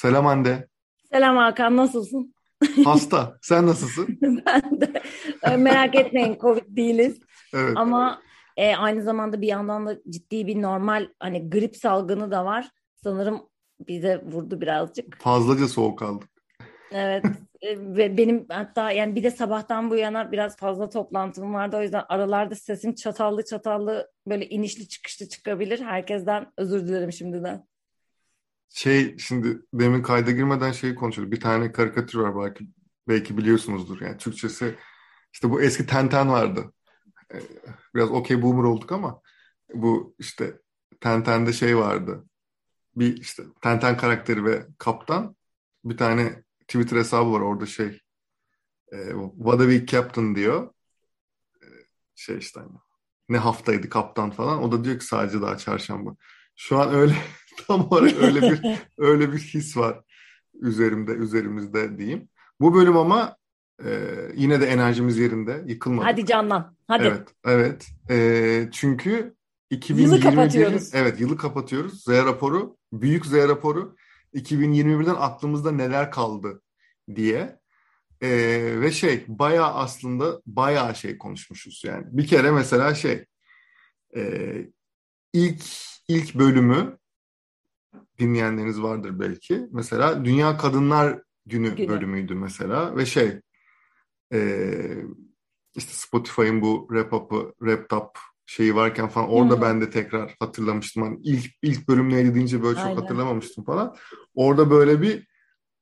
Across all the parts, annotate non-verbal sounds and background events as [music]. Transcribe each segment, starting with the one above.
Selam Hande. Selam Hakan, nasılsın? [laughs] Hasta. Sen nasılsın? [laughs] Ben de. Merak etmeyin, Covid değiliz. Evet. Ama e, aynı zamanda bir yandan da ciddi bir normal hani grip salgını da var. Sanırım bize vurdu birazcık. Fazlaca soğuk aldık. Evet. [laughs] E, Ve benim hatta yani bir de sabahtan bu yana biraz fazla toplantım vardı. O yüzden aralarda sesim çatallı çatallı böyle inişli çıkışlı çıkabilir. Herkesten özür dilerim şimdiden. Şey şimdi demin kayda girmeden şeyi konuşuyorduk. Bir tane karikatür var belki belki biliyorsunuzdur. Yani Türkçesi işte bu eski Tenten vardı. Ee, Biraz okey boomer olduk ama bu işte Tenten'de şey vardı. Bir işte Tenten karakteri ve kaptan bir tane Twitter hesabı var orada şey e, What a week captain diyor. E, Şey işte hani, ne haftaydı kaptan falan. O da diyor ki sadece daha çarşamba. Şu an öyle [laughs] [laughs] tam olarak öyle bir [laughs] öyle bir his var üzerimde üzerimizde diyeyim. Bu bölüm ama e, yine de enerjimiz yerinde yıkılmadık. Hadi canlan. Hadi. Evet, evet. E, çünkü Yılı 2021'in kapatıyoruz. evet yılı kapatıyoruz. Z raporu, büyük Z raporu 2021'den aklımızda neler kaldı diye. E, ve şey bayağı aslında bayağı şey konuşmuşuz yani. Bir kere mesela şey e, ilk ilk bölümü dinleyenleriniz vardır belki. Mesela Dünya Kadınlar Günü Günü. bölümüydü mesela ve şey e, işte Spotify'ın bu Rap Up'ı, Rap Up şeyi varken falan orada hı. ben de tekrar hatırlamıştım. Hani ilk ilk bölüm neydi deyince böyle çok Aynen. hatırlamamıştım falan. Orada böyle bir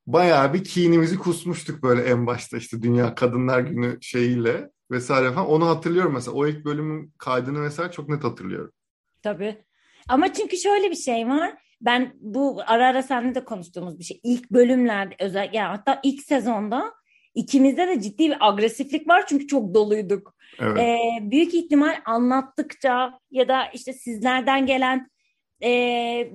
bayağı bir kinimizi kusmuştuk böyle en başta işte Dünya Kadınlar Günü şeyiyle vesaire falan. Onu hatırlıyorum mesela. O ilk bölümün kaydını mesela çok net hatırlıyorum. Tabii. Ama çünkü şöyle bir şey var. Ben bu ara ara seninle de konuştuğumuz bir şey. İlk bölümlerde özel yani hatta ilk sezonda ikimizde de ciddi bir agresiflik var çünkü çok doluyduk. Evet. Ee, büyük ihtimal anlattıkça ya da işte sizlerden gelen e,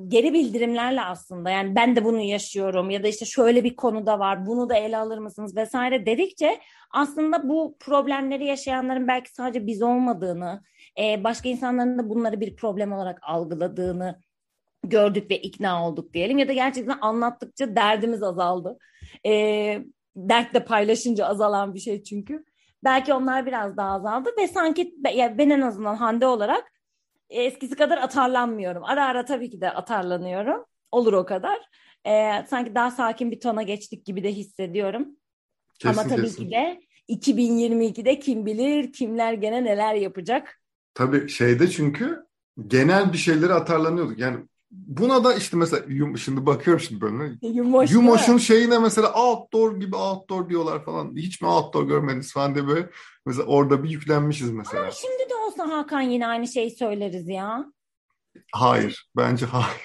geri bildirimlerle aslında yani ben de bunu yaşıyorum ya da işte şöyle bir konuda var bunu da ele alır mısınız vesaire dedikçe aslında bu problemleri yaşayanların belki sadece biz olmadığını e, başka insanların da bunları bir problem olarak algıladığını gördük ve ikna olduk diyelim ya da gerçekten anlattıkça derdimiz azaldı. E, dertle paylaşınca azalan bir şey çünkü. Belki onlar biraz daha azaldı ve sanki ya ben en azından Hande olarak eskisi kadar atarlanmıyorum. Ara ara tabii ki de atarlanıyorum. Olur o kadar. E, sanki daha sakin bir tona geçtik gibi de hissediyorum. Kesin Ama tabii kesin. ki de 2022'de kim bilir kimler gene neler yapacak. Tabii şeyde çünkü genel bir şeyleri atarlanıyorduk. Yani buna da işte mesela yum, şimdi bakıyorum şimdi bölümüne. Yumoş değil mi? Yumoş'un şeyine mesela outdoor gibi outdoor diyorlar falan. Hiç mi outdoor görmediniz falan diye böyle. Mesela orada bir yüklenmişiz mesela. Ama şimdi de olsa Hakan yine aynı şeyi söyleriz ya. Hayır. Bence hayır.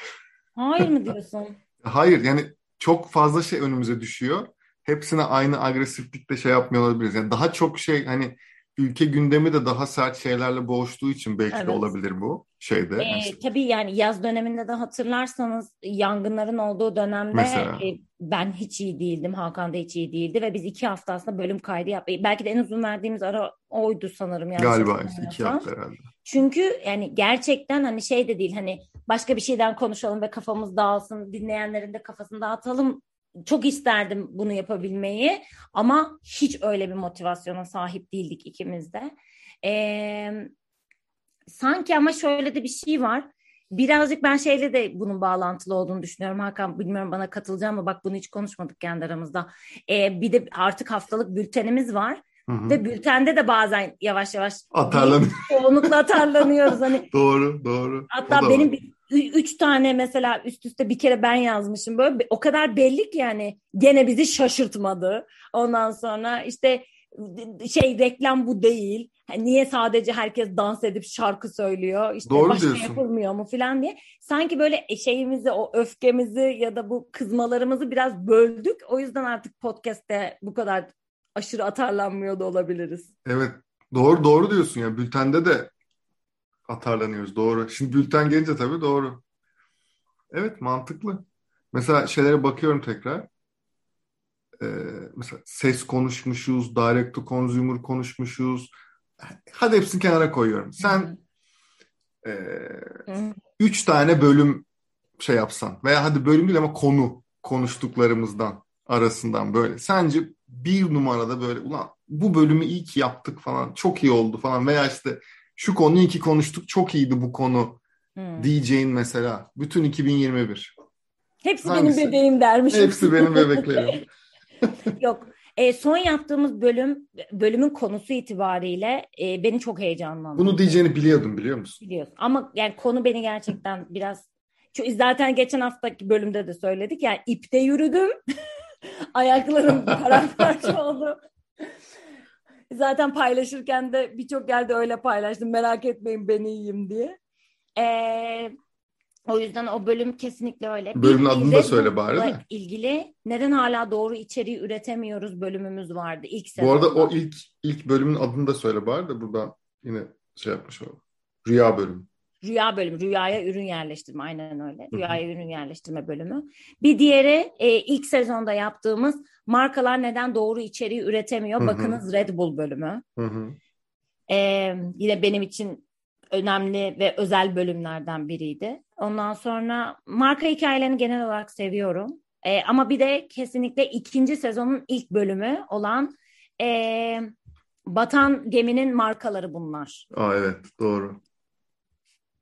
Hayır mı [laughs] diyorsun? Hayır yani çok fazla şey önümüze düşüyor. Hepsine aynı agresiflikte şey yapmıyor olabiliriz. Yani daha çok şey hani ülke gündemi de daha sert şeylerle boğuştuğu için belki de Evet. olabilir bu şeyde. Ee, Mesela- tabii yani yaz döneminde de hatırlarsanız yangınların olduğu dönemde Mesela. e, ben hiç iyi değildim. Hakan da hiç iyi değildi ve biz iki hafta aslında bölüm kaydı yaptık. Belki de en uzun verdiğimiz ara oydu sanırım. Galiba iki hafta herhalde. Çünkü yani gerçekten hani şey de değil hani başka bir şeyden konuşalım ve kafamız dağılsın, dinleyenlerin de kafasını dağıtalım. Çok isterdim bunu yapabilmeyi ama hiç öyle bir motivasyona sahip değildik ikimiz de. Ee, sanki ama şöyle de bir şey var. Birazcık ben şeyle de bunun bağlantılı olduğunu düşünüyorum. Hakan bilmiyorum bana katılacağım mı? Bak bunu hiç konuşmadık kendi aramızda. Ee, bir de artık haftalık bültenimiz var. Hı hı. Ve bültende de bazen yavaş yavaş Atarlanıyor. çoğunlukla atarlanıyoruz. Hani [laughs] Doğru, doğru. Hatta benim var. Üç tane mesela üst üste bir kere ben yazmışım böyle o kadar belli ki yani gene bizi şaşırtmadı. Ondan sonra işte şey reklam bu değil. Niye sadece herkes dans edip şarkı söylüyor? İşte Doğru başka diyorsun. yapılmıyor mu falan diye. Sanki böyle şeyimizi o öfkemizi ya da bu kızmalarımızı biraz böldük. O yüzden artık podcast'te bu kadar aşırı atarlanmıyor da olabiliriz. Evet, doğru doğru diyorsun ya. Bültende de atarlanıyoruz. Doğru. Şimdi bülten gelince tabii doğru. Evet, mantıklı. Mesela şeylere bakıyorum tekrar. Ee, mesela ses konuşmuşuz, direct to consumer konuşmuşuz. Hadi hepsini kenara koyuyorum. Sen e, Hı. üç tane bölüm şey yapsan veya hadi bölüm değil ama konu konuştuklarımızdan arasından böyle sence bir numarada böyle ulan bu bölümü iyi ki yaptık falan çok iyi oldu falan veya işte şu konuyu iyi ki konuştuk çok iyiydi bu konu hmm. diyeceğin mesela bütün 2021. Hepsi Hangisi? benim bebeğim dermiş. Hepsi benim bebeklerim. [laughs] Yok e, son yaptığımız bölüm bölümün konusu itibariyle e, beni çok heyecanlandırdı. Bunu diyeceğini biliyordum biliyor musun? Biliyorsun ama yani konu beni gerçekten biraz çünkü zaten geçen haftaki bölümde de söyledik yani ipte yürüdüm. [laughs] Ayaklarım [laughs] paramparça oldu. Zaten paylaşırken de birçok yerde öyle paylaştım. Merak etmeyin ben iyiyim diye. Ee, o yüzden o bölüm kesinlikle öyle. Bölümün bir adını da söyle bari de. ilgili neden hala doğru içeriği üretemiyoruz bölümümüz vardı ilk sezonda. Bu arada o ilk ilk bölümün adını da söyle bari de burada yine şey yapmış olalım. Rüya bölümü. Rüya bölümü, rüyaya ürün yerleştirme aynen öyle. Rüyaya ürün yerleştirme bölümü. Bir diğeri e, ilk sezonda yaptığımız markalar neden doğru içeriği üretemiyor? Bakınız Red Bull bölümü. E, yine benim için önemli ve özel bölümlerden biriydi. Ondan sonra marka hikayelerini genel olarak seviyorum. E, ama bir de kesinlikle ikinci sezonun ilk bölümü olan e, Batan Geminin markaları bunlar. Aa, evet doğru.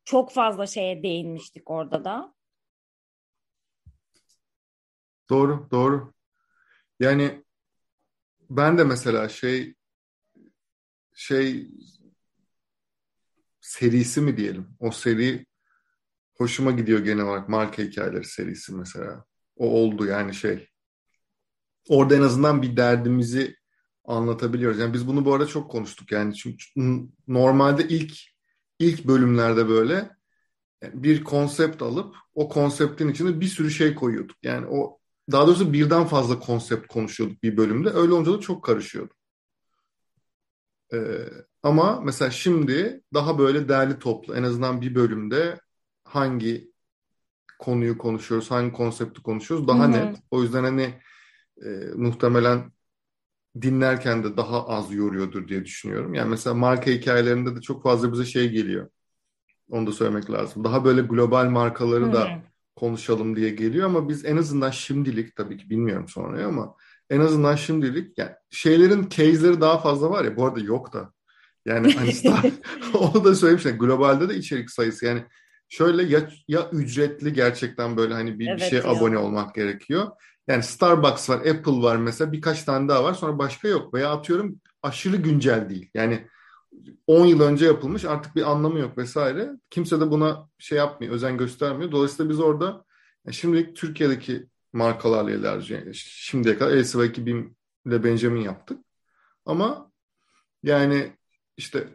Çok fazla şeye değinmiştik orada da. Doğru, doğru. Yani ben de mesela şey şey serisi mi diyelim? O seri hoşuma gidiyor genel olarak marka hikayeleri serisi mesela. O oldu yani şey. Orada en azından bir derdimizi anlatabiliyoruz. Yani biz bunu bu arada çok konuştuk yani çünkü normalde ilk ilk bölümlerde böyle bir konsept alıp o konseptin içine bir sürü şey koyuyorduk. Yani o daha doğrusu birden fazla konsept konuşuyorduk bir bölümde. Öyle olunca da çok karışıyordu. Ee, ama mesela şimdi daha böyle derli toplu en azından bir bölümde hangi konuyu konuşuyoruz, hangi konsepti konuşuyoruz daha Hı-hı. net. O yüzden hani e, muhtemelen dinlerken de daha az yoruyordur diye düşünüyorum. Yani mesela marka hikayelerinde de çok fazla bize şey geliyor. Onu da söylemek lazım. Daha böyle global markaları Hı-hı. da konuşalım diye geliyor ama biz en azından şimdilik tabii ki bilmiyorum sonraya ama en azından şimdilik yani şeylerin case'leri daha fazla var ya bu arada yok da yani hani [laughs] Star, [laughs] onu da söylemişler. Globalde de içerik sayısı yani şöyle ya, ya ücretli gerçekten böyle hani bir, evet bir şeye ya. abone olmak gerekiyor. Yani Starbucks var, Apple var mesela birkaç tane daha var sonra başka yok. Veya atıyorum aşırı güncel değil. Yani 10 yıl önce yapılmış artık bir anlamı yok vesaire. Kimse de buna şey yapmıyor, özen göstermiyor. Dolayısıyla biz orada yani şimdilik Türkiye'deki markalarla ilerleyeceğiz. Şimdiye kadar Elsi ve 2000 ile Benjamin yaptık. Ama yani işte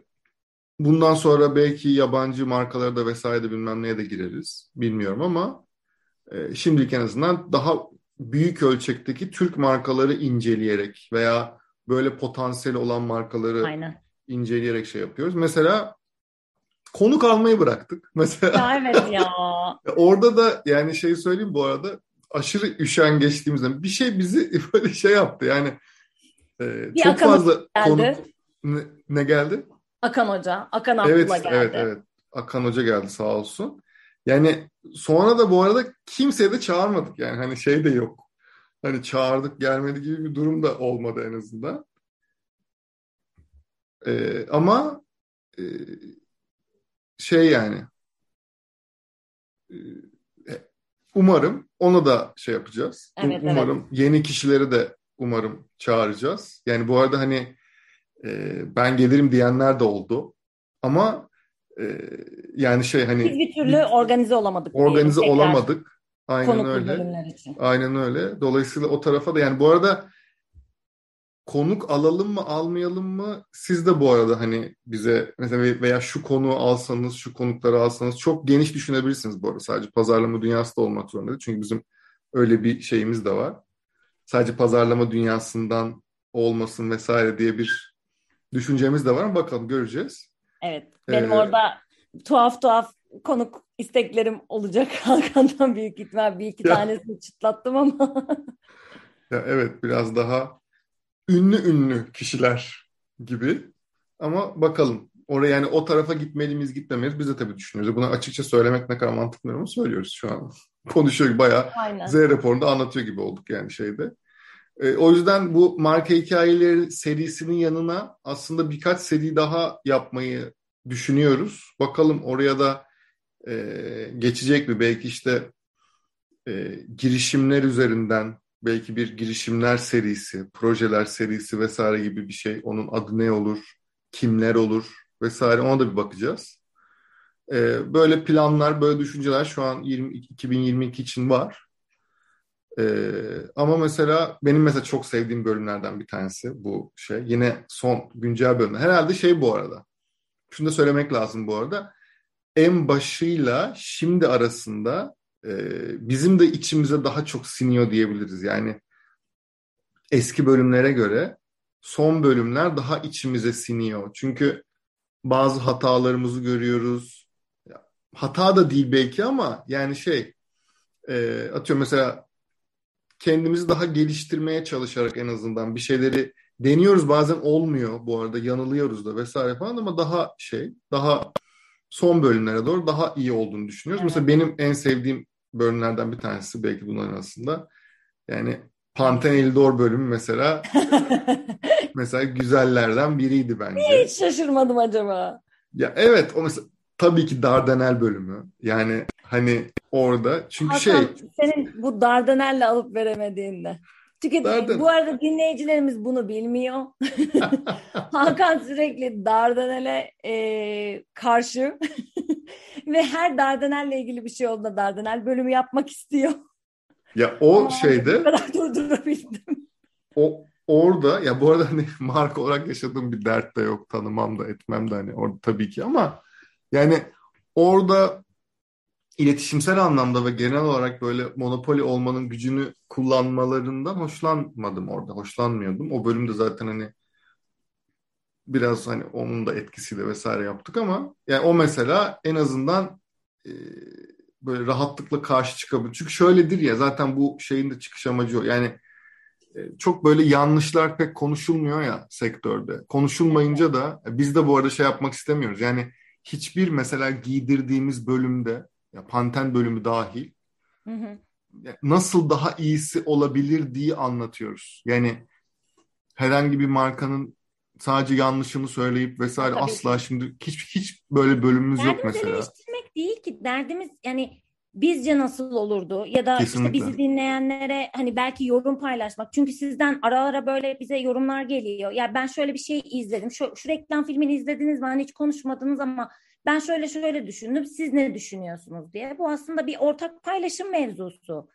bundan sonra belki yabancı markalara da vesaire de bilmem neye de gireriz. Bilmiyorum ama e, şimdilik en azından daha büyük ölçekteki Türk markaları inceleyerek veya böyle potansiyeli olan markaları Aynen. inceleyerek şey yapıyoruz. Mesela konuk almayı bıraktık. [laughs] Mesela ya evet ya. orada da yani şey söyleyeyim bu arada aşırı üşen geçtiğimizde bir şey bizi [laughs] böyle şey yaptı yani e, çok fazla konuk ne, ne geldi? Akan Hoca. Akan aklıma evet, geldi. Evet, evet. Akan Hoca geldi sağ olsun. Yani sonra da bu arada kimseye de çağırmadık yani hani şey de yok. Hani çağırdık gelmedi gibi bir durum da olmadı en azından. Ee, ama e, şey yani e, umarım onu da şey yapacağız. Evet, umarım evet. yeni kişileri de umarım çağıracağız. Yani bu arada hani e, ben gelirim diyenler de oldu. Ama e, yani şey hani biz bir türlü organize olamadık. Organize diye, olamadık. Aynen öyle. Için. Aynen öyle. Dolayısıyla o tarafa da yani bu arada konuk alalım mı almayalım mı siz de bu arada hani bize mesela veya şu konuğu alsanız şu konukları alsanız çok geniş düşünebilirsiniz bu arada sadece pazarlama dünyası da olmak zorunda değil. Çünkü bizim öyle bir şeyimiz de var. Sadece pazarlama dünyasından olmasın vesaire diye bir düşüncemiz de var ama bakalım göreceğiz. Evet. Benim ee, orada tuhaf tuhaf konuk isteklerim olacak. [laughs] Hakan'dan büyük ihtimal bir iki ya, tanesini çıtlattım ama. [laughs] ya evet biraz daha ünlü ünlü kişiler gibi. Ama bakalım. Oraya yani o tarafa gitmeli miyiz gitmemeliyiz biz de tabii düşünüyoruz. Bunu açıkça söylemek ne kadar mantıklı ama söylüyoruz şu an. [laughs] konuşuyor bayağı Aynen. Z raporunda anlatıyor gibi olduk yani şeyde. E, o yüzden bu marka hikayeleri serisinin yanına aslında birkaç seri daha yapmayı düşünüyoruz. Bakalım oraya da e, geçecek mi? Belki işte e, girişimler üzerinden belki bir girişimler serisi, projeler serisi vesaire gibi bir şey. Onun adı ne olur, kimler olur vesaire ona da bir bakacağız. E, böyle planlar, böyle düşünceler şu an 20, 2022 için var. Ee, ama mesela benim mesela çok sevdiğim bölümlerden bir tanesi bu şey. Yine son güncel bölüm. Herhalde şey bu arada. Şunu da söylemek lazım bu arada. En başıyla şimdi arasında e, bizim de içimize daha çok siniyor diyebiliriz. Yani eski bölümlere göre son bölümler daha içimize siniyor. Çünkü bazı hatalarımızı görüyoruz. Hata da değil belki ama yani şey e, atıyorum mesela kendimizi daha geliştirmeye çalışarak en azından bir şeyleri deniyoruz bazen olmuyor bu arada yanılıyoruz da vesaire falan ama daha şey daha son bölümlere doğru daha iyi olduğunu düşünüyoruz. Evet. Mesela benim en sevdiğim bölümlerden bir tanesi belki bunların arasında yani Panten Eldor bölümü mesela [laughs] mesela güzellerden biriydi bence. Niye hiç şaşırmadım acaba? Ya evet o mesela tabii ki Dardanel bölümü. Yani hani orada çünkü Hakan, şey senin bu Dardanel'le alıp veremediğinde. Çünkü Dardan... bu arada dinleyicilerimiz bunu bilmiyor. [laughs] Hakan sürekli Dardanel'e e, karşı [laughs] ve her Dardanel'le ilgili bir şey olduğunda Dardanel bölümü yapmak istiyor. Ya o Aa, şeyde bu kadar durdurabildim. O orada ya bu arada hani [laughs] marka olarak yaşadığım bir dert de yok tanımam da etmem de hani orada tabii ki ama yani orada iletişimsel anlamda ve genel olarak böyle monopoli olmanın gücünü kullanmalarından hoşlanmadım orada. Hoşlanmıyordum. O bölümde zaten hani biraz hani onun da etkisiyle vesaire yaptık ama yani o mesela en azından e, böyle rahatlıkla karşı çıkabilir. Çünkü şöyledir ya zaten bu şeyin de çıkış amacı o. Yani e, çok böyle yanlışlar pek konuşulmuyor ya sektörde. Konuşulmayınca da biz de bu arada şey yapmak istemiyoruz. Yani hiçbir mesela giydirdiğimiz bölümde ya Panten bölümü dahil hı hı. nasıl daha iyisi olabilir diye anlatıyoruz. Yani herhangi bir markanın sadece yanlışını söyleyip vesaire Tabii asla şimdi hiç hiç böyle bölümümüz derdimiz yok mesela. Eleştirmek değil ki derdimiz yani bizce nasıl olurdu ya da Kesinlikle. işte bizi dinleyenlere hani belki yorum paylaşmak. Çünkü sizden ara ara böyle bize yorumlar geliyor. Ya ben şöyle bir şey izledim. Şu, şu reklam filmini izlediniz mi? Hani hiç konuşmadınız ama ben şöyle şöyle düşündüm. Siz ne düşünüyorsunuz diye. Bu aslında bir ortak paylaşım mevzusu.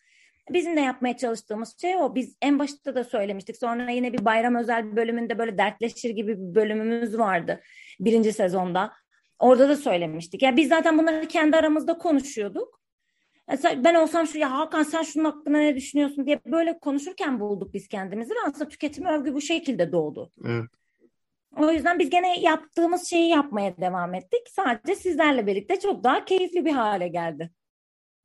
Bizim de yapmaya çalıştığımız şey o. Biz en başta da söylemiştik. Sonra yine bir bayram özel bölümünde böyle dertleşir gibi bir bölümümüz vardı. Birinci sezonda. Orada da söylemiştik. Ya biz zaten bunları kendi aramızda konuşuyorduk. Mesela ben olsam şu ya Hakan sen şunun hakkında ne düşünüyorsun diye böyle konuşurken bulduk biz kendimizi ve aslında tüketim övgü bu şekilde doğdu. Evet. O yüzden biz gene yaptığımız şeyi yapmaya devam ettik. Sadece sizlerle birlikte çok daha keyifli bir hale geldi.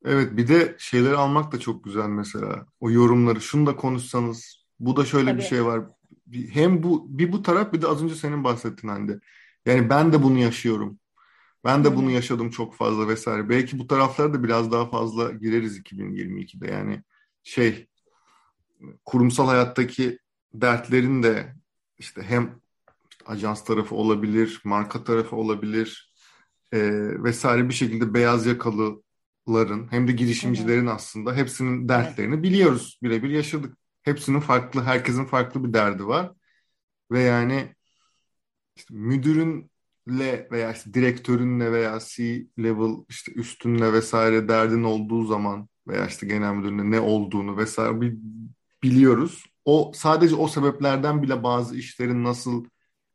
Evet bir de şeyleri almak da çok güzel mesela. O yorumları şunu da konuşsanız bu da şöyle Tabii. bir şey var. Hem bu bir bu taraf bir de az önce senin bahsettiğin Hande. Yani ben de bunu yaşıyorum. Ben de bunu yaşadım çok fazla vesaire. Belki bu taraflara da biraz daha fazla gireriz 2022'de. Yani şey kurumsal hayattaki dertlerin de işte hem ajans tarafı olabilir, marka tarafı olabilir e, vesaire bir şekilde beyaz yakalıların hem de girişimcilerin evet. aslında hepsinin dertlerini evet. biliyoruz. Birebir yaşadık. Hepsinin farklı, herkesin farklı bir derdi var. Ve yani işte müdürünle veya işte direktörünle veya C-level işte üstünle vesaire derdin olduğu zaman veya işte genel müdürünle ne olduğunu vesaire biliyoruz. O sadece o sebeplerden bile bazı işlerin nasıl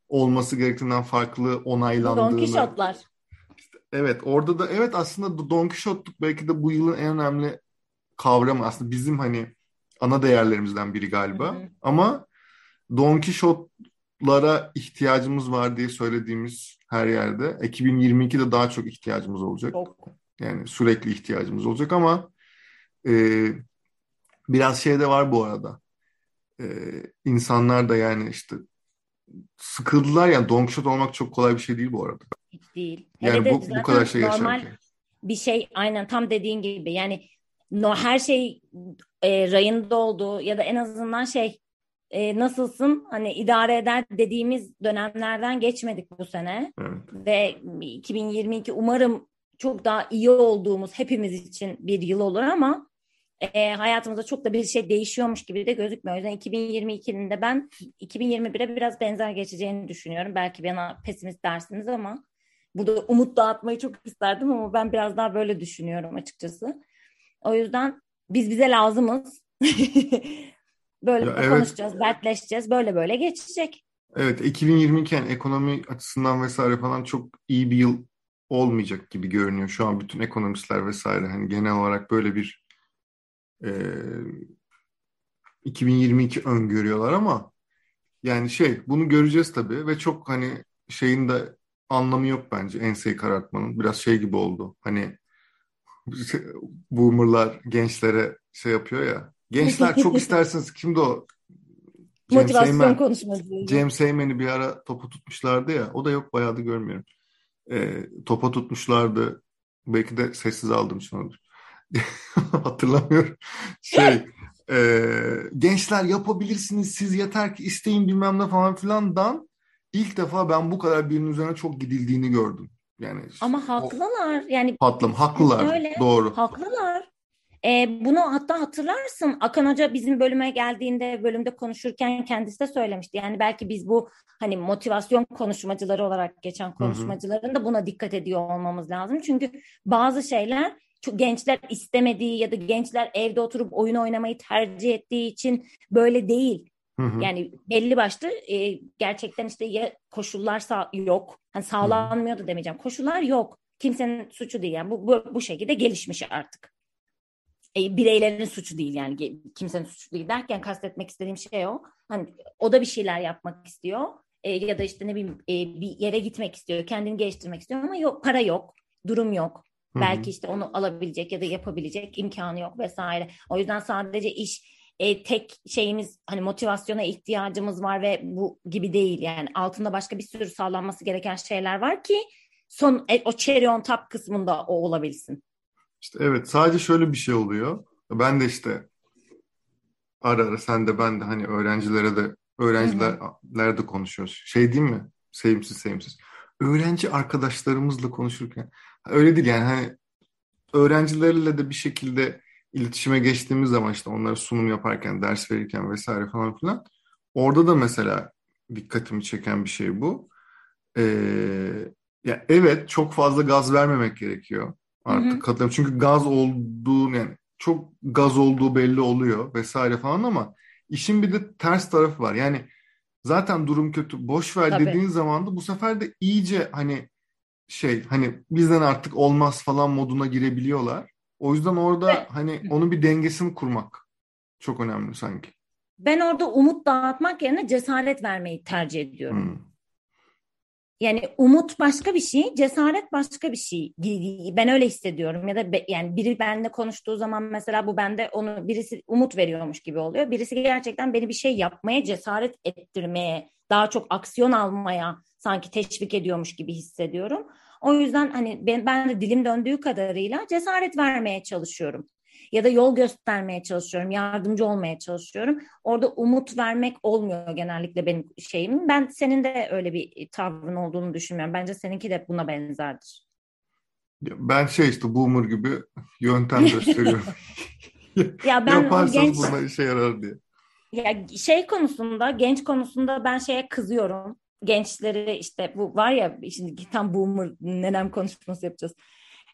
olması gerektiğinden farklı onaylandığını. Don. İşte, evet orada da evet aslında Don Quixote'luk belki de bu yılın en önemli kavramı aslında bizim hani ana değerlerimizden biri galiba. Hı hı. Ama Don Quixote'lara ihtiyacımız var diye söylediğimiz her yerde 2022'de daha çok ihtiyacımız olacak. Çok. Yani sürekli ihtiyacımız olacak ama e, biraz şey de var bu arada. E, insanlar da yani işte sıkıldılar yani Don Quixote olmak çok kolay bir şey değil bu arada. Hiç değil. Yani bu, bu kadar şey yaşarken. Bir şey aynen tam dediğin gibi yani no her şey e, rayında olduğu ya da en azından şey e, nasılsın hani idare eder dediğimiz dönemlerden geçmedik bu sene Evet. ve 2022 umarım çok daha iyi olduğumuz hepimiz için bir yıl olur ama e, hayatımızda çok da bir şey değişiyormuş gibi de gözükmüyor. O yüzden 2022'nin de ben 2021'e biraz benzer geçeceğini düşünüyorum. Belki bana pesimist dersiniz ama burada umut dağıtmayı çok isterdim ama ben biraz daha böyle düşünüyorum açıkçası. O yüzden biz bize lazımız. [laughs] böyle Ya evet. konuşacağız, dertleşeceğiz. Böyle böyle geçecek. Evet 2022 yani ekonomi açısından vesaire falan çok iyi bir yıl olmayacak gibi görünüyor. Şu an bütün ekonomistler vesaire hani genel olarak böyle bir e, 2022 öngörüyorlar ama yani şey bunu göreceğiz tabii ve çok hani şeyin de anlamı yok bence enseyi karartmanın. Biraz şey gibi oldu. Hani boomerlar gençlere şey yapıyor ya. Gençler çok [laughs] isterseniz kimdi o? Cem Motivasyon konuşması. James Seymen'i bir ara topu tutmuşlardı ya. O da yok bayağı da görmüyorum. Ee, topa tutmuşlardı. Belki de sessiz aldım şunu. [laughs] Hatırlamıyorum. Şey [laughs] e, gençler yapabilirsiniz siz yeter ki isteyin bilmem ne falan filandan ilk defa ben bu kadar birinin üzerine çok gidildiğini gördüm. Yani Ama o haklılar. Yani patlam haklılar. Öyle. Doğru. Haklılar. Ee, bunu hatta hatırlarsın Akan Hoca bizim bölüme geldiğinde bölümde konuşurken kendisi de söylemişti. Yani belki biz bu hani motivasyon konuşmacıları olarak geçen konuşmacıların da buna dikkat ediyor olmamız lazım. Çünkü bazı şeyler gençler istemediği ya da gençler evde oturup oyun oynamayı tercih ettiği için böyle değil. Hı hı. Yani belli başlı e, gerçekten işte ya koşullar sağ, yok. Hani sağlanmıyor da demeyeceğim. Koşullar yok. Kimsenin suçu değil. Yani bu, bu, bu şekilde gelişmiş artık. E, bireylerin suçu değil yani kimsenin suçu değil derken kastetmek istediğim şey o. Hani o da bir şeyler yapmak istiyor. E, ya da işte ne bileyim e, bir yere gitmek istiyor. Kendini geliştirmek istiyor ama yok para yok. Durum yok. Hı hı. Belki işte onu alabilecek ya da yapabilecek imkanı yok vesaire. O yüzden sadece iş e, tek şeyimiz hani motivasyona ihtiyacımız var ve bu gibi değil yani altında başka bir sürü sağlanması gereken şeyler var ki son e, o cherry on top kısmında o olabilsin. İşte evet sadece şöyle bir şey oluyor. Ben de işte ara ara sen de ben de hani öğrencilere de öğrencilerle de konuşuyoruz. Şey değil mi? Sevimsiz sevimsiz. Öğrenci arkadaşlarımızla konuşurken öyle değil yani hani öğrencilerle de bir şekilde iletişime geçtiğimiz zaman işte onlara sunum yaparken, ders verirken vesaire falan filan orada da mesela dikkatimi çeken bir şey bu. Ee, ya evet çok fazla gaz vermemek gerekiyor artık katılıyorum. Çünkü gaz olduğu yani çok gaz olduğu belli oluyor vesaire falan ama işin bir de ters tarafı var. Yani zaten durum kötü boş ver Tabii. dediğin zaman da bu sefer de iyice hani şey hani bizden artık olmaz falan moduna girebiliyorlar. O yüzden orada Ve- hani onun bir dengesini kurmak çok önemli sanki. Ben orada umut dağıtmak yerine cesaret vermeyi tercih ediyorum. Hmm. Yani umut başka bir şey, cesaret başka bir şey. Ben öyle hissediyorum ya da be- yani biri benimle konuştuğu zaman mesela bu bende onu birisi umut veriyormuş gibi oluyor. Birisi gerçekten beni bir şey yapmaya cesaret ettirmeye, daha çok aksiyon almaya sanki teşvik ediyormuş gibi hissediyorum. O yüzden hani ben, ben de dilim döndüğü kadarıyla cesaret vermeye çalışıyorum. Ya da yol göstermeye çalışıyorum, yardımcı olmaya çalışıyorum. Orada umut vermek olmuyor genellikle benim şeyim. Ben senin de öyle bir tavrın olduğunu düşünmüyorum. Bence seninki de buna benzerdir. Ben şey işte boomer gibi yöntem gösteriyorum. [laughs] Ya ben Yaparsanız genç bunlar işe yarar diye. ya şey konusunda, genç konusunda ben şeye kızıyorum. Gençleri işte bu var ya şimdi tam boomer nenem konuşması yapacağız.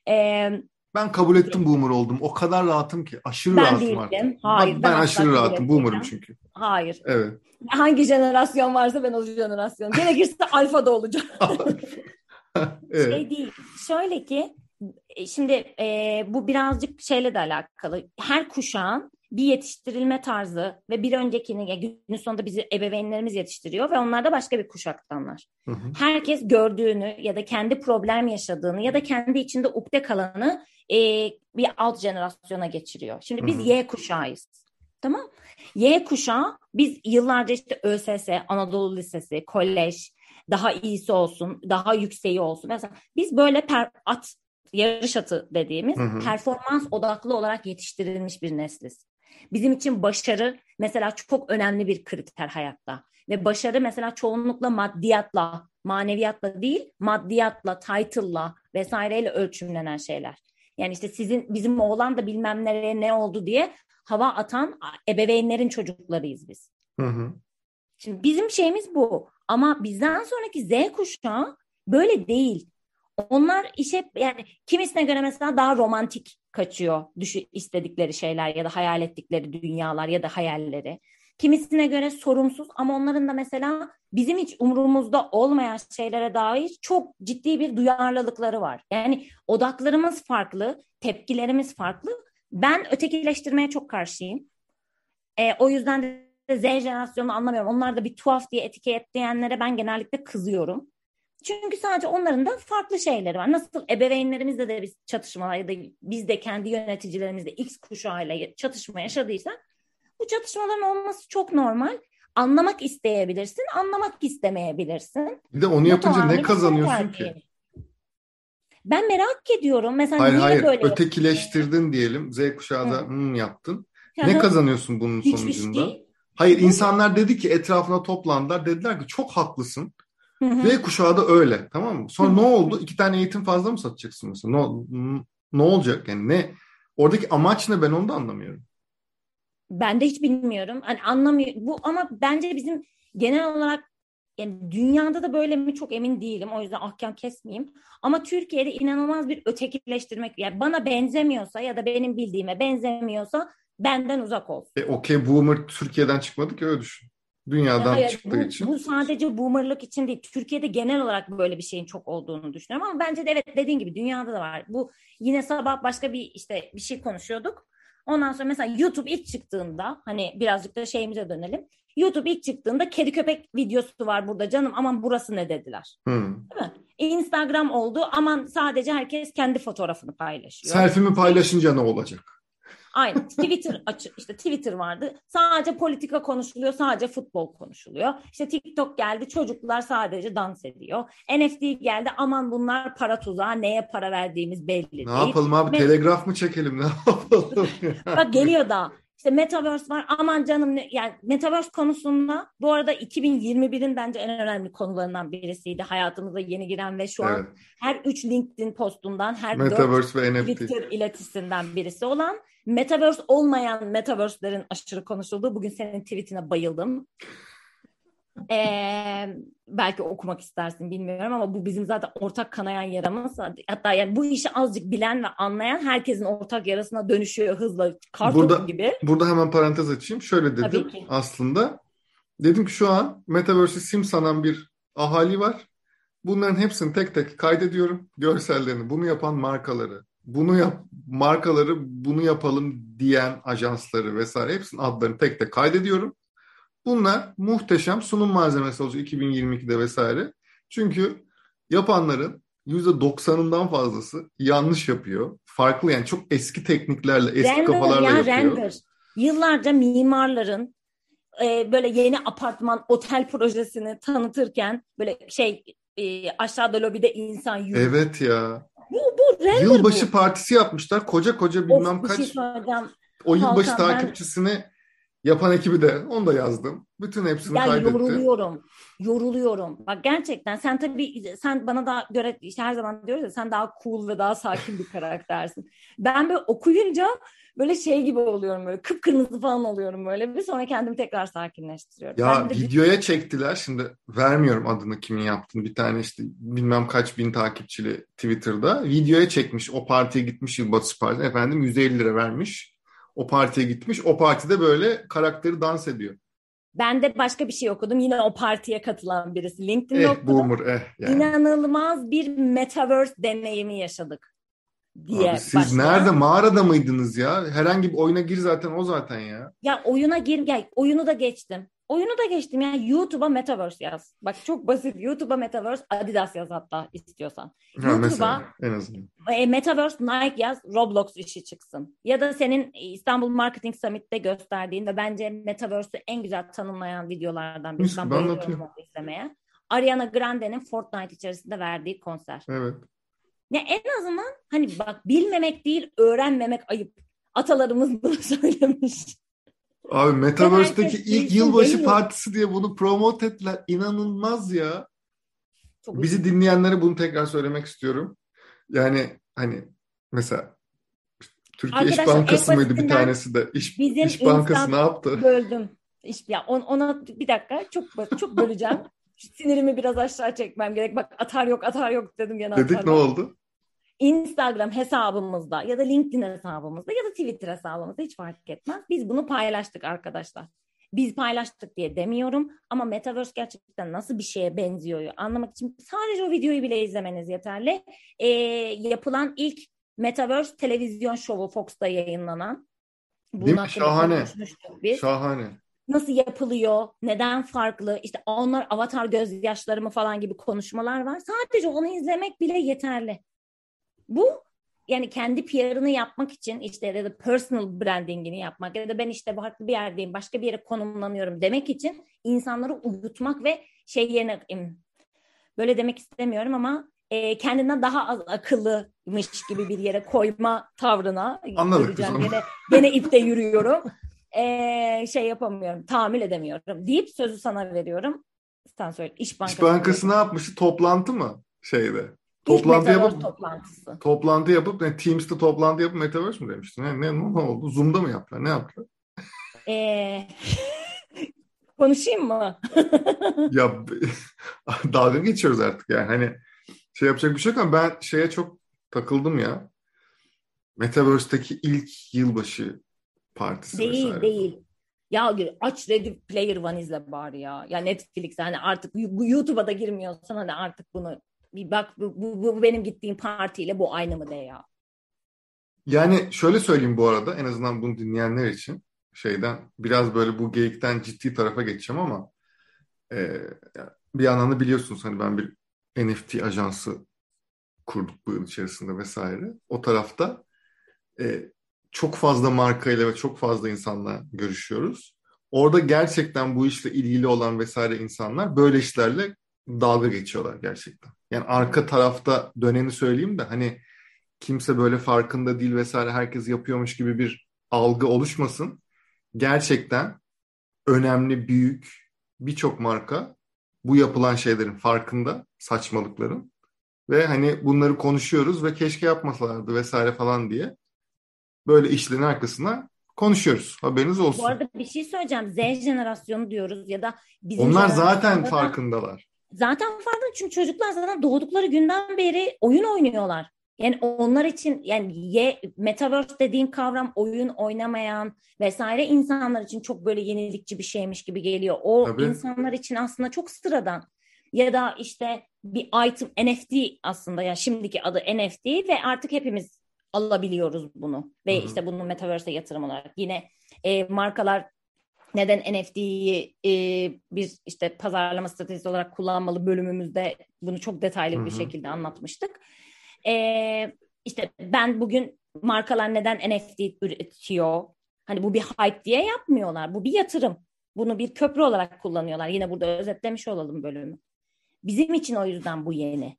Ee, Ben kabul ettim boomer oldum. O kadar rahatım ki. Aşırı Ben rahatım değilim. artık. Hayır, ben, ben aşırı rahatım. Boomer'ım çünkü. hayır. Evet. Hangi jenerasyon varsa ben o jenerasyon. Gerekirse [laughs] alfa da olacağım. [laughs] evet. Şey değil. Şöyle ki e, şimdi e, bu birazcık şeyle de alakalı. Her kuşağın bir yetiştirilme tarzı ve bir öncekini ya günün sonunda bizi ebeveynlerimiz yetiştiriyor ve onlar da başka bir kuşaktanlar. Hı hı. Herkes gördüğünü ya da kendi problem yaşadığını ya da kendi içinde ukde kalanı e, bir alt jenerasyona geçiriyor. Şimdi biz Hı hı. Y kuşağıyız. Tamam. Y kuşağı biz yıllarca işte ÖSS, Anadolu Lisesi, kolej, daha iyisi olsun, daha yükseği olsun. Mesela biz böyle per, at yarış atı dediğimiz Hı hı. performans odaklı olarak yetiştirilmiş bir nesliz. Bizim için başarı mesela çok önemli bir kriter hayatta. Ve başarı mesela çoğunlukla maddiyatla, maneviyatla değil, maddiyatla, title'la vesaireyle ölçümlenen şeyler. Yani işte sizin bizim oğlan da bilmem nereye ne oldu diye hava atan ebeveynlerin çocuklarıyız biz. Hı hı. Şimdi bizim şeyimiz bu. Ama bizden sonraki Z kuşağı böyle değil. Onlar işe yani kimisine göre mesela daha romantik kaçıyor düşü istedikleri şeyler ya da hayal ettikleri dünyalar ya da hayalleri. Kimisine göre sorumsuz ama onların da mesela bizim hiç umurumuzda olmayan şeylere dair çok ciddi bir duyarlılıkları var. Yani odaklarımız farklı, tepkilerimiz farklı. Ben ötekileştirmeye çok karşıyım. E, o yüzden de Z jenerasyonunu anlamıyorum. Onlar da bir tuhaf diye etiketleyenlere ben genellikle kızıyorum. Çünkü sadece onların da farklı şeyleri var. Nasıl ebeveynlerimizle de biz çatışmalar ya da biz de kendi yöneticilerimizle X kuşağıyla çatışma yaşadıysak bu çatışmaların olması çok normal. Anlamak isteyebilirsin, anlamak istemeyebilirsin. Bir de onu yapınca ne kazanıyorsun ki? Ben merak ediyorum. Mesela Hayır niye hayır böyle ötekileştirdin diyelim. Z kuşağı da hmm yaptın. Ne kazanıyorsun bunun Hiçbir sonucunda? şey. Hayır insanlar dedi ki etrafına toplandılar. Dediler ki çok haklısın. Hı hı. Z kuşağı da öyle tamam mı? Sonra Hı. ne oldu? İki tane eğitim fazla mı satacaksın mesela? Ne, ne olacak? Yani ne? Oradaki amaç ne ben onu da anlamıyorum. Ben de hiç bilmiyorum. Hani anlamıyor bu ama bence bizim genel olarak yani dünyada da böyle mi çok emin değilim. O yüzden ahkam kesmeyeyim. Ama Türkiye'de inanılmaz bir ötekileştirmek yani bana benzemiyorsa ya da benim bildiğime benzemiyorsa benden uzak ol. E, Okey Boomer Türkiye'den çıkmadı ki öyle düşün. Dünyadan Hayır, çıktığı bu, için. bu sadece boomerlık için değil. Türkiye'de genel olarak böyle bir şeyin çok olduğunu düşünüyorum ama bence de evet dediğin gibi dünyada da var. Bu yine sabah başka bir işte bir şey konuşuyorduk. Ondan sonra mesela YouTube ilk çıktığında hani birazcık da şeyimize dönelim. YouTube ilk çıktığında kedi köpek videosu var burada canım aman burası ne dediler. Hı. Değil mi? Instagram oldu aman sadece herkes kendi fotoğrafını paylaşıyor. Selfie'mi paylaşınca ne olacak? Aynen. Twitter açı işte Twitter vardı. Sadece politika konuşuluyor, sadece futbol konuşuluyor. İşte TikTok geldi, çocuklar sadece dans ediyor. NFT geldi, aman bunlar para tuzağı, neye para verdiğimiz belli Ne değil. yapalım abi? Met- Telegraf mı çekelim? Ne yapalım? Bak geliyor daha. İşte Metaverse var. Aman canım ne, yani Metaverse konusunda bu arada 2021'in bence en önemli konularından birisiydi. Hayatımıza yeni giren ve şu an Evet. her 3 LinkedIn postundan, her 4 Metaverse ve NFT. Twitter iletisinden birisi olan Metaverse olmayan Metaverse'lerin aşırı konuşulduğu. Bugün senin tweetine bayıldım. Ee, belki okumak istersin bilmiyorum ama bu bizim zaten ortak kanayan yaramız. Hatta yani bu işi azıcık bilen ve anlayan herkesin ortak yarasına dönüşüyor hızla. Kartopu Burada- gibi. Burada hemen parantez açayım. Şöyle dedim aslında. Dedim ki şu an Metaverse'i sim sanan bir ahali var. Bunların hepsini tek tek kaydediyorum. Görsellerini, bunu yapan markaları, bunu yap markaları bunu yapalım diyen ajansları vesaire hepsinin adlarını tek tek kaydediyorum. Bunlar muhteşem sunum malzemesi olacak 2022'de vesaire. Çünkü yapanların %90'ından fazlası yanlış yapıyor. Farklı yani çok eski tekniklerle, eski Render kafalarla ya yapıyor. render. Yıllarca mimarların e, böyle yeni apartman, otel projesini tanıtırken böyle şey e, aşağıda lobide insan yürüyor. Evet ya. Bu, bu render Yılbaşı bu. partisi yapmışlar. Koca koca Of, bilmem bir kaç şey o yılbaşı Hakan, takipçisini yapan ekibi de onu da yazdım. Bütün hepsini Ya kaydettim. yoruluyorum. Yoruluyorum. Bak gerçekten sen tabii sen bana daha göre işte her zaman diyoruz ya sen daha cool ve daha sakin bir karaktersin. Ben böyle okuyunca böyle şey gibi oluyorum böyle kıpkırmızı falan oluyorum böyle bir sonra kendimi tekrar sakinleştiriyorum. Ya videoya çektiler. Şimdi vermiyorum adını kimin yaptığını. Bir tane işte bilmem kaç bin takipçili Twitter'da. Videoya çekmiş. O partiye gitmiş yılbaşı partisi. Efendim 150 lira vermiş. O partiye gitmiş. O partide böyle karakteri dans ediyor. Ben de başka bir şey okudum. Yine o partiye katılan birisi. LinkedIn'de Eh okudum. boomer eh yani. İnanılmaz bir metaverse deneyimi yaşadık diye Abi siz başlayan. nerede mağarada mıydınız ya? Herhangi bir oyuna gir zaten o zaten ya. Ya oyuna gir, ya oyunu da geçtim. Oyunu da geçtim ya YouTube'a Metaverse yaz. Bak çok basit YouTube'a Metaverse Adidas yaz hatta istiyorsan. Ha, YouTube'a en azından. e, Metaverse Nike yaz Roblox işi çıksın. Ya da senin İstanbul Marketing Summit'te gösterdiğin ve bence Metaverse'ü en güzel tanımlayan videolardan. Mis Ben gibi bayılıyorum izlemeye. Ariana Grande'nin Fortnite içerisinde verdiği konser. Evet. Ya en azından hani bak bilmemek değil öğrenmemek ayıp. Atalarımız bunu [laughs] söylemiş. Abi Metaverse'deki ilk yılbaşı demiyor. partisi diye bunu promote ettiler. İnanılmaz ya. Çok Bizi dinleyenlere bunu tekrar söylemek istiyorum. Yani hani mesela Türkiye İş Bankası mıydı bir tanesi de? İş, bizim İş Bankası ne yaptı? böldüm. İşte ya on- ona bir dakika çok çok böleceğim. [laughs] Sinirimi biraz aşağı çekmem gerek. Bak atar yok atar yok dedim gene Dedik atar ne oldu? Instagram hesabımızda ya da LinkedIn hesabımızda ya da Twitter hesabımızda hiç fark etmez. Biz bunu paylaştık arkadaşlar. Biz paylaştık diye demiyorum ama Metaverse gerçekten nasıl bir şeye benziyor anlamak için sadece o videoyu bile izlemeniz yeterli. Ee, yapılan ilk Metaverse televizyon şovu Fox'ta yayınlanan. Bunun Değil mi? Şahane. biz Şahane. nasıl yapılıyor, neden farklı, işte onlar avatar gözyaşları mı falan gibi konuşmalar var. Sadece onu izlemek bile yeterli. Bu yani kendi PR'ını yapmak için işte ya da personal brandingini yapmak ya da ben işte farklı bir yerdeyim, başka bir yere konumlanıyorum demek için insanları uyutmak ve şey yerine böyle demek istemiyorum ama e, kendinden daha az akıllımış gibi bir yere koyma tavrına Anladık. Gene, gene ipte yürüyorum. E, şey yapamıyorum, tahammül edemiyorum deyip sözü sana veriyorum. Sen söyle. İş Bankası. İş Bankası ne yapmıştı? Toplantı mı? Şeyde. İlk Toplantı yapıp toplantısı. toplantı yapıp ne Teams'te toplantı yapıp Metaverse mi demiştin? Ne, ne, ne oldu? Zoom'da mı yaptılar? Ne yaptılar? E, [laughs] konuşayım mı? [laughs] ya [laughs] dalga geçiyoruz artık yani. Hani şey yapacak bir şey yok ama ben şeye çok takıldım ya. Metaverse'deki ilk yılbaşı partisi Değil vesaire. değil. Ya aç Ready Player One izle bari ya. Ya Netflix hani artık YouTube'a da girmiyorsan hani artık bunu bir bak bu, bu, bu benim gittiğim partiyle bu aynı mı de ya. Yani şöyle söyleyeyim bu arada en azından bunu dinleyenler için şeyden biraz böyle bu geyikten ciddi tarafa geçeceğim ama e, bir yandan da biliyorsunuz hani ben bir NFT ajansı kurduk bu yıl içerisinde vesaire. O tarafta e, çok fazla markayla ve çok fazla insanla görüşüyoruz. Orada gerçekten bu işle ilgili olan vesaire insanlar böyle işlerle dalga geçiyorlar gerçekten. Yani arka tarafta döneni söyleyeyim de hani kimse böyle farkında değil vesaire herkes yapıyormuş gibi bir algı oluşmasın. Gerçekten önemli, büyük birçok marka bu yapılan şeylerin farkında, saçmalıkların ve hani bunları konuşuyoruz ve keşke yapmasalardı vesaire falan diye böyle işlerin arkasına konuşuyoruz. Haberiniz olsun. Bu arada bir şey söyleyeceğim. Z jenerasyonu diyoruz ya da bizim Onlar zaten farkındalar. Zaten farkında çünkü çocuklar zaten doğdukları günden beri oyun oynuyorlar. Yani onlar için yani ye, metaverse dediğin kavram oyun oynamayan vesaire insanlar için çok böyle yenilikçi bir şeymiş gibi geliyor. O Tabii. insanlar için aslında çok sıradan. Ya da işte bir item NFT aslında ya şimdiki adı NFT ve artık hepimiz alabiliyoruz bunu. Ve Hı hı. işte bunu metaverse'e yatırım olarak yine e, markalar neden NFT'yi e, bir işte pazarlama stratejisi olarak kullanmalı bölümümüzde bunu çok detaylı Hı bir şekilde anlatmıştık. E, işte ben bugün markalar neden NFT üretiyor? Hani bu bir hype diye yapmıyorlar. Bu bir yatırım. Bunu bir köprü olarak kullanıyorlar. Yine burada özetlemiş olalım bölümü. Bizim için o yüzden bu yeni.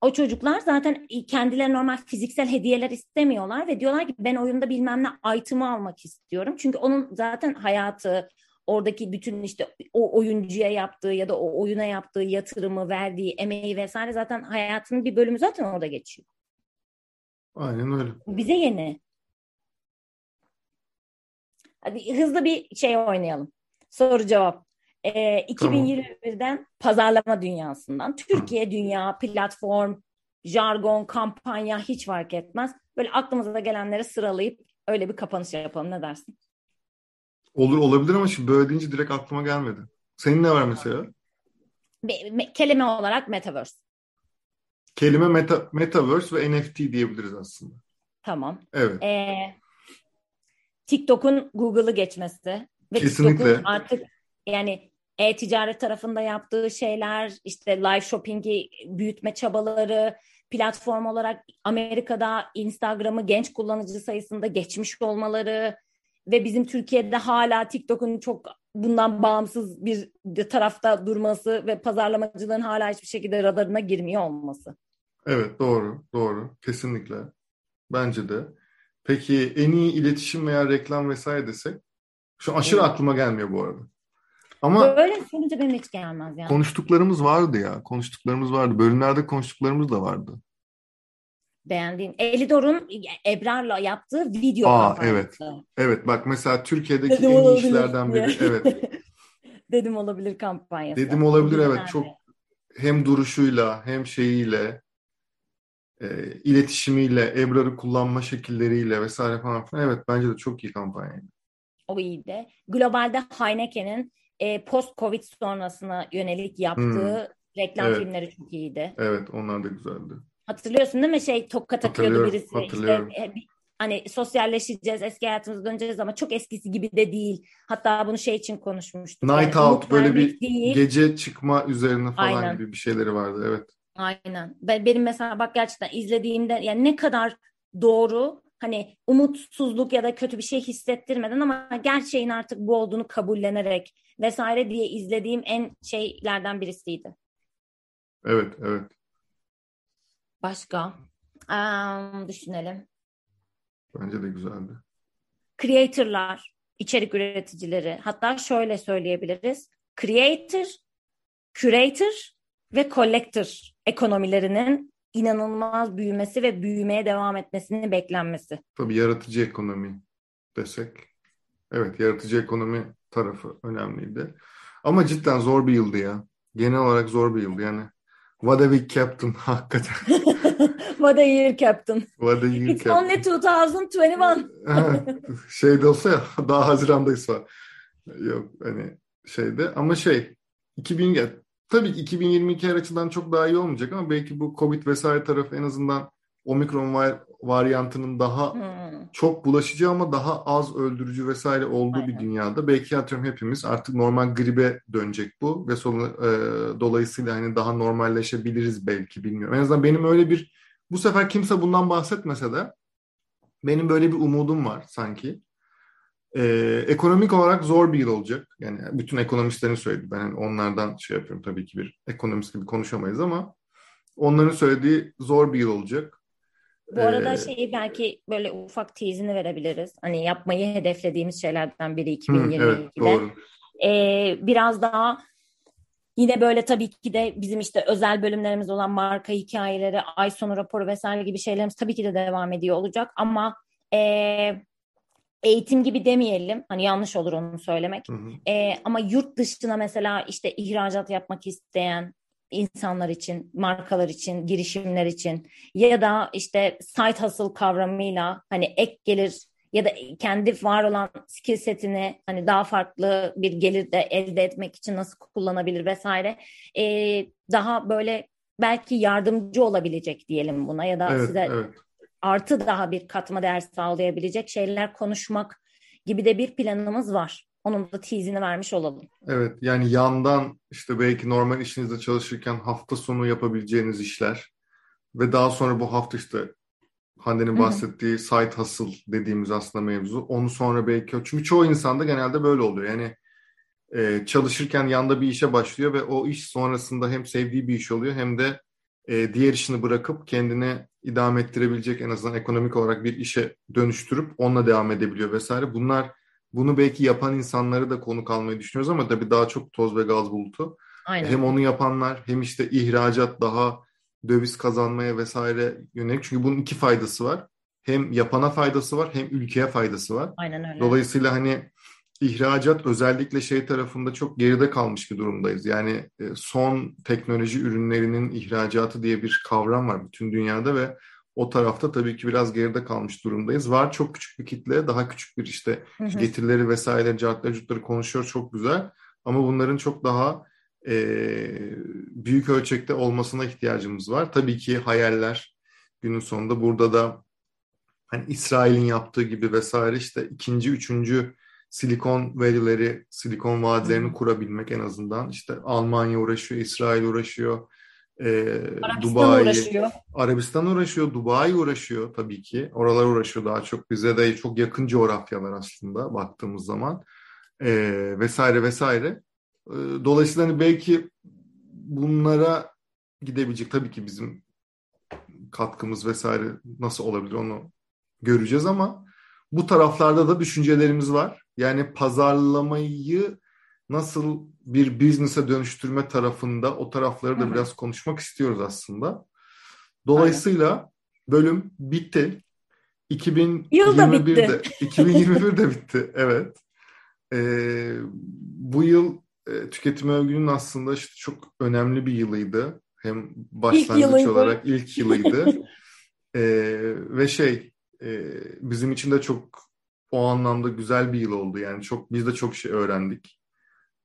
O çocuklar zaten kendileri normal fiziksel hediyeler istemiyorlar ve diyorlar ki ben oyunda bilmem ne item'ı almak istiyorum. Çünkü onun zaten hayatı, oradaki bütün işte o oyuncuya yaptığı ya da o oyuna yaptığı yatırımı, verdiği emeği vesaire zaten hayatının bir bölümü zaten orada geçiyor. Aynen öyle. Bize yeni. Hadi hızlı bir şey oynayalım. Soru cevap. Ee, 2021'den pazarlama dünyasından. Türkiye dünya, platform, jargon, kampanya hiç fark etmez. Böyle aklımıza gelenleri sıralayıp öyle bir kapanış yapalım. Ne dersin? Olur olabilir ama şimdi böyle deyince direkt aklıma gelmedi. Senin ne var mesela? Be- me- kelime olarak metaverse. Kelime meta, metaverse ve NFT diyebiliriz aslında. Tamam. Evet. Ee, TikTok'un Google'ı geçmesi ve Kesinlikle. TikTok'un artık yani e-ticaret tarafında yaptığı şeyler, işte live shopping'i büyütme çabaları, platform olarak Amerika'da Instagram'ı genç kullanıcı sayısında geçmiş olmaları ve bizim Türkiye'de hala TikTok'un çok bundan bağımsız bir tarafta durması ve pazarlamacıların hala hiçbir şekilde radarına girmiyor olması. Evet doğru doğru kesinlikle bence de. Peki en iyi iletişim veya reklam vesaire desek şu aşırı Evet. aklıma gelmiyor bu arada. Ama Böyle sorunca benim hiç gelmez yani. konuştuklarımız vardı ya konuştuklarımız vardı bölümlerde konuştuklarımız da vardı. Beğendiğim. Elidor'un Ebrar'la yaptığı video Aa, kampanyası. Evet bak mesela Türkiye'deki Dedim en iyi işlerden biri evet [laughs] Dedim olabilir kampanyası. Dedim olabilir evet çok hem duruşuyla hem şeyiyle e, iletişimiyle Ebrar'ı kullanma şekilleriyle vesaire falan filan evet bence de çok iyi kampanyaydı. O iyiydi. Globalde Heineken'in e, post-Covid sonrasına yönelik yaptığı reklam Hmm. Evet. filmleri çok iyiydi. Evet onlar da güzeldi. Hatırlıyorsun değil mi? Şey toka takıyordu birisi. hatırlıyorum. İşte, e, hani sosyalleşeceğiz, eski hayatımıza döneceğiz ama çok eskisi gibi de değil. Hatta bunu şey için konuşmuştuk. Night Yani Out böyle bir değil. gece çıkma üzerine falan Aynen. gibi bir şeyleri vardı evet. Aynen. Ben, benim mesela bak gerçekten izlediğimde yani ne kadar doğru hani umutsuzluk ya da kötü bir şey hissettirmeden ama gerçeğin artık bu olduğunu kabullenerek vesaire diye izlediğim en şeylerden birisiydi. Evet evet. Başka? Am, düşünelim. Bence de güzeldi. Creator'lar, içerik üreticileri. Hatta şöyle söyleyebiliriz. Creator, curator ve collector ekonomilerinin inanılmaz büyümesi ve büyümeye devam etmesinin beklenmesi. Tabii yaratıcı ekonomi desek. Evet yaratıcı ekonomi tarafı önemliydi. Ama cidden zor bir yıldı ya. Genel olarak zor bir yıldı yani. What a week captain [laughs] hakikaten. [laughs] What a year captain. What a year It's captain. only [laughs] 2021. Ha, Şeyde olsa ya daha Haziran'dayız falan. Yok hani şeyde ama şey 2000 ya, tabii ki 2022 her açıdan çok daha iyi olmayacak ama belki bu Covid vesaire tarafı en azından Omikron var, varyantının daha Hmm. çok bulaşıcı ama daha az öldürücü vesaire olduğu bir Aynen. dünyada belki atıyorum hepimiz artık normal gribe dönecek bu ve sonra e, dolayısıyla hani daha normalleşebiliriz belki bilmiyorum. En azından benim öyle bir bu sefer kimse bundan bahsetmese de benim böyle bir umudum var sanki. E, ekonomik olarak zor bir yıl olacak. Yani bütün ekonomistlerin söylediği ben hani onlardan şey yapıyorum tabii ki bir ekonomist gibi konuşamayız ama onların söylediği zor bir yıl olacak. Bu arada Ee, şeyi belki böyle ufak teasini verebiliriz. Hani yapmayı hedeflediğimiz şeylerden biri hı, evet 2022'de. doğru. Ee, biraz daha yine böyle tabii ki de bizim işte özel bölümlerimiz olan marka hikayeleri, ay sonu raporu vesaire gibi şeylerimiz tabii ki de devam ediyor olacak ama e, eğitim gibi demeyelim. Hani yanlış olur onu söylemek. Hı hı. E, ama yurt dışına mesela işte ihracat yapmak isteyen insanlar için, markalar için, girişimler için ya da işte side hustle kavramıyla hani ek gelir ya da kendi var olan skill setini hani daha farklı bir gelir de elde etmek için nasıl kullanabilir vesaire e, daha böyle belki yardımcı olabilecek diyelim buna ya da Evet, size evet. Artı daha bir katma değer sağlayabilecek şeyler konuşmak gibi de bir planımız var. Onun da teasini vermiş olalım. Evet yani yandan işte belki normal işinizde çalışırken hafta sonu yapabileceğiniz işler ve daha sonra bu hafta işte Hande'nin bahsettiği side hustle dediğimiz aslında mevzu. Onu sonra belki çünkü çoğu insanda genelde böyle oluyor. Yani e, çalışırken yanda bir işe başlıyor ve o iş sonrasında hem sevdiği bir iş oluyor hem de e, diğer işini bırakıp kendini idame ettirebilecek en azından ekonomik olarak bir işe dönüştürüp onunla devam edebiliyor vesaire. Bunlar bunu belki yapan insanları da konuk almayı düşünüyoruz ama tabii daha çok toz ve gaz bulutu. Aynen. Hem onu yapanlar hem işte ihracat daha döviz kazanmaya vesaire yönelik. Çünkü bunun iki faydası var. Hem yapana faydası var hem ülkeye faydası var. Aynen öyle. Dolayısıyla hani ihracat özellikle şey tarafında çok geride kalmış bir durumdayız. Yani e, son teknoloji ürünlerinin ihracatı diye bir kavram var bütün dünyada ve o tarafta tabii ki biraz geride kalmış durumdayız. Var çok küçük bir kitle, daha küçük bir işte Hı hı. getirileri vesaire, cartları curtları konuşuyor çok güzel. Ama bunların çok daha e, büyük ölçekte olmasına ihtiyacımız var. Tabii ki hayaller günün sonunda burada da hani İsrail'in yaptığı gibi vesaire işte ikinci, üçüncü silikon verileri, silikon vadilerini kurabilmek en azından. İşte Almanya uğraşıyor, İsrail uğraşıyor, e, Arabistan Dubai, uğraşıyor. Arabistan uğraşıyor, Dubai uğraşıyor tabii ki. Oralar uğraşıyor daha çok. Bize de çok yakın coğrafyalar aslında baktığımız zaman. E, vesaire vesaire. E, dolayısıyla hani belki bunlara gidebilecek tabii ki bizim katkımız vesaire nasıl olabilir onu göreceğiz ama bu taraflarda da düşüncelerimiz var. Yani pazarlamayı nasıl bir business'e dönüştürme tarafında o tarafları da Hı-hı. biraz konuşmak istiyoruz aslında. Dolayısıyla Aynen. bölüm bitti. 2021'de 2021'de [laughs] bitti. Evet. Ee, bu yıl e, tüketim övgünün aslında işte çok önemli bir yılıydı. Hem başlangıç ilk olarak ilk yılıydı. [laughs] ee, ve şey e, bizim için de çok o anlamda güzel bir yıl oldu. Yani çok biz de çok şey öğrendik.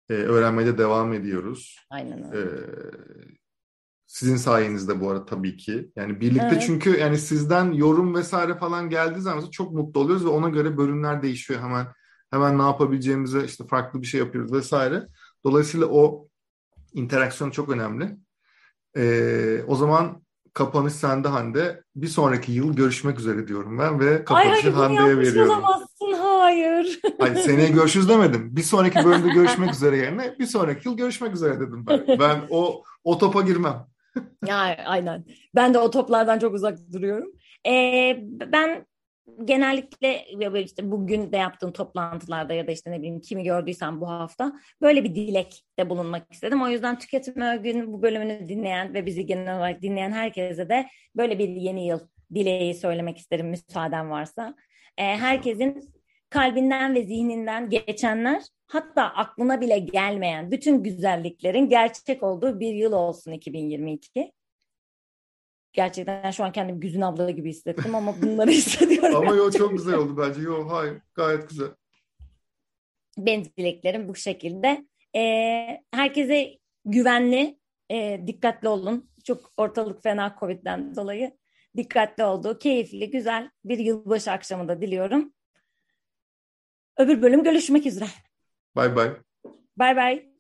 Ee, öğrenmeye de devam ediyoruz. Aynen öyle. Ee, sizin sayenizde bu arada tabii ki. Yani birlikte evet. çünkü yani sizden yorum vesaire falan geldiği zaman çok mutlu oluyoruz ve ona göre bölümler değişiyor hemen. Hemen ne yapabileceğimize işte farklı bir şey yapıyoruz vesaire. Dolayısıyla o interaksiyon çok önemli. Ee, o zaman kapanış sende Hande. Bir sonraki yıl görüşmek üzere diyorum ben ve kapanışı Ay, Hande'ye veriyorum. Olamazsın, hayır. [laughs] Hayır seneye görüşürüz demedim. Bir sonraki bölümde görüşmek üzere yerine bir sonraki yıl görüşmek üzere dedim ben. Ben o o topa girmem. [laughs] ya aynen. Ben de o toplardan çok uzak duruyorum. Ee, ben genellikle işte bugün de yaptığım toplantılarda ya da işte ne bileyim kimi gördüysem bu hafta böyle bir dilekte bulunmak istedim. O yüzden tüketim örgünün bu bölümünü dinleyen ve bizi genel olarak dinleyen herkese de böyle bir yeni yıl dileği söylemek isterim müsaaden varsa. Ee, herkesin kalbinden ve zihninden geçenler hatta aklına bile gelmeyen bütün güzelliklerin gerçek olduğu bir yıl olsun 2022 gerçekten şu an kendimi Güzün abla gibi hissettim ama bunları [laughs] hissediyorum. ama yo çok güzel oldu bence. Yo hayır gayet güzel. Benim dileklerim bu şekilde. Ee, herkese güvenli, e, dikkatli olun. Çok ortalık fena Covid'den dolayı dikkatli oldu. Keyifli, güzel bir yılbaşı akşamı da diliyorum. Öbür bölüm görüşmek üzere. Bye bye. Bye bye.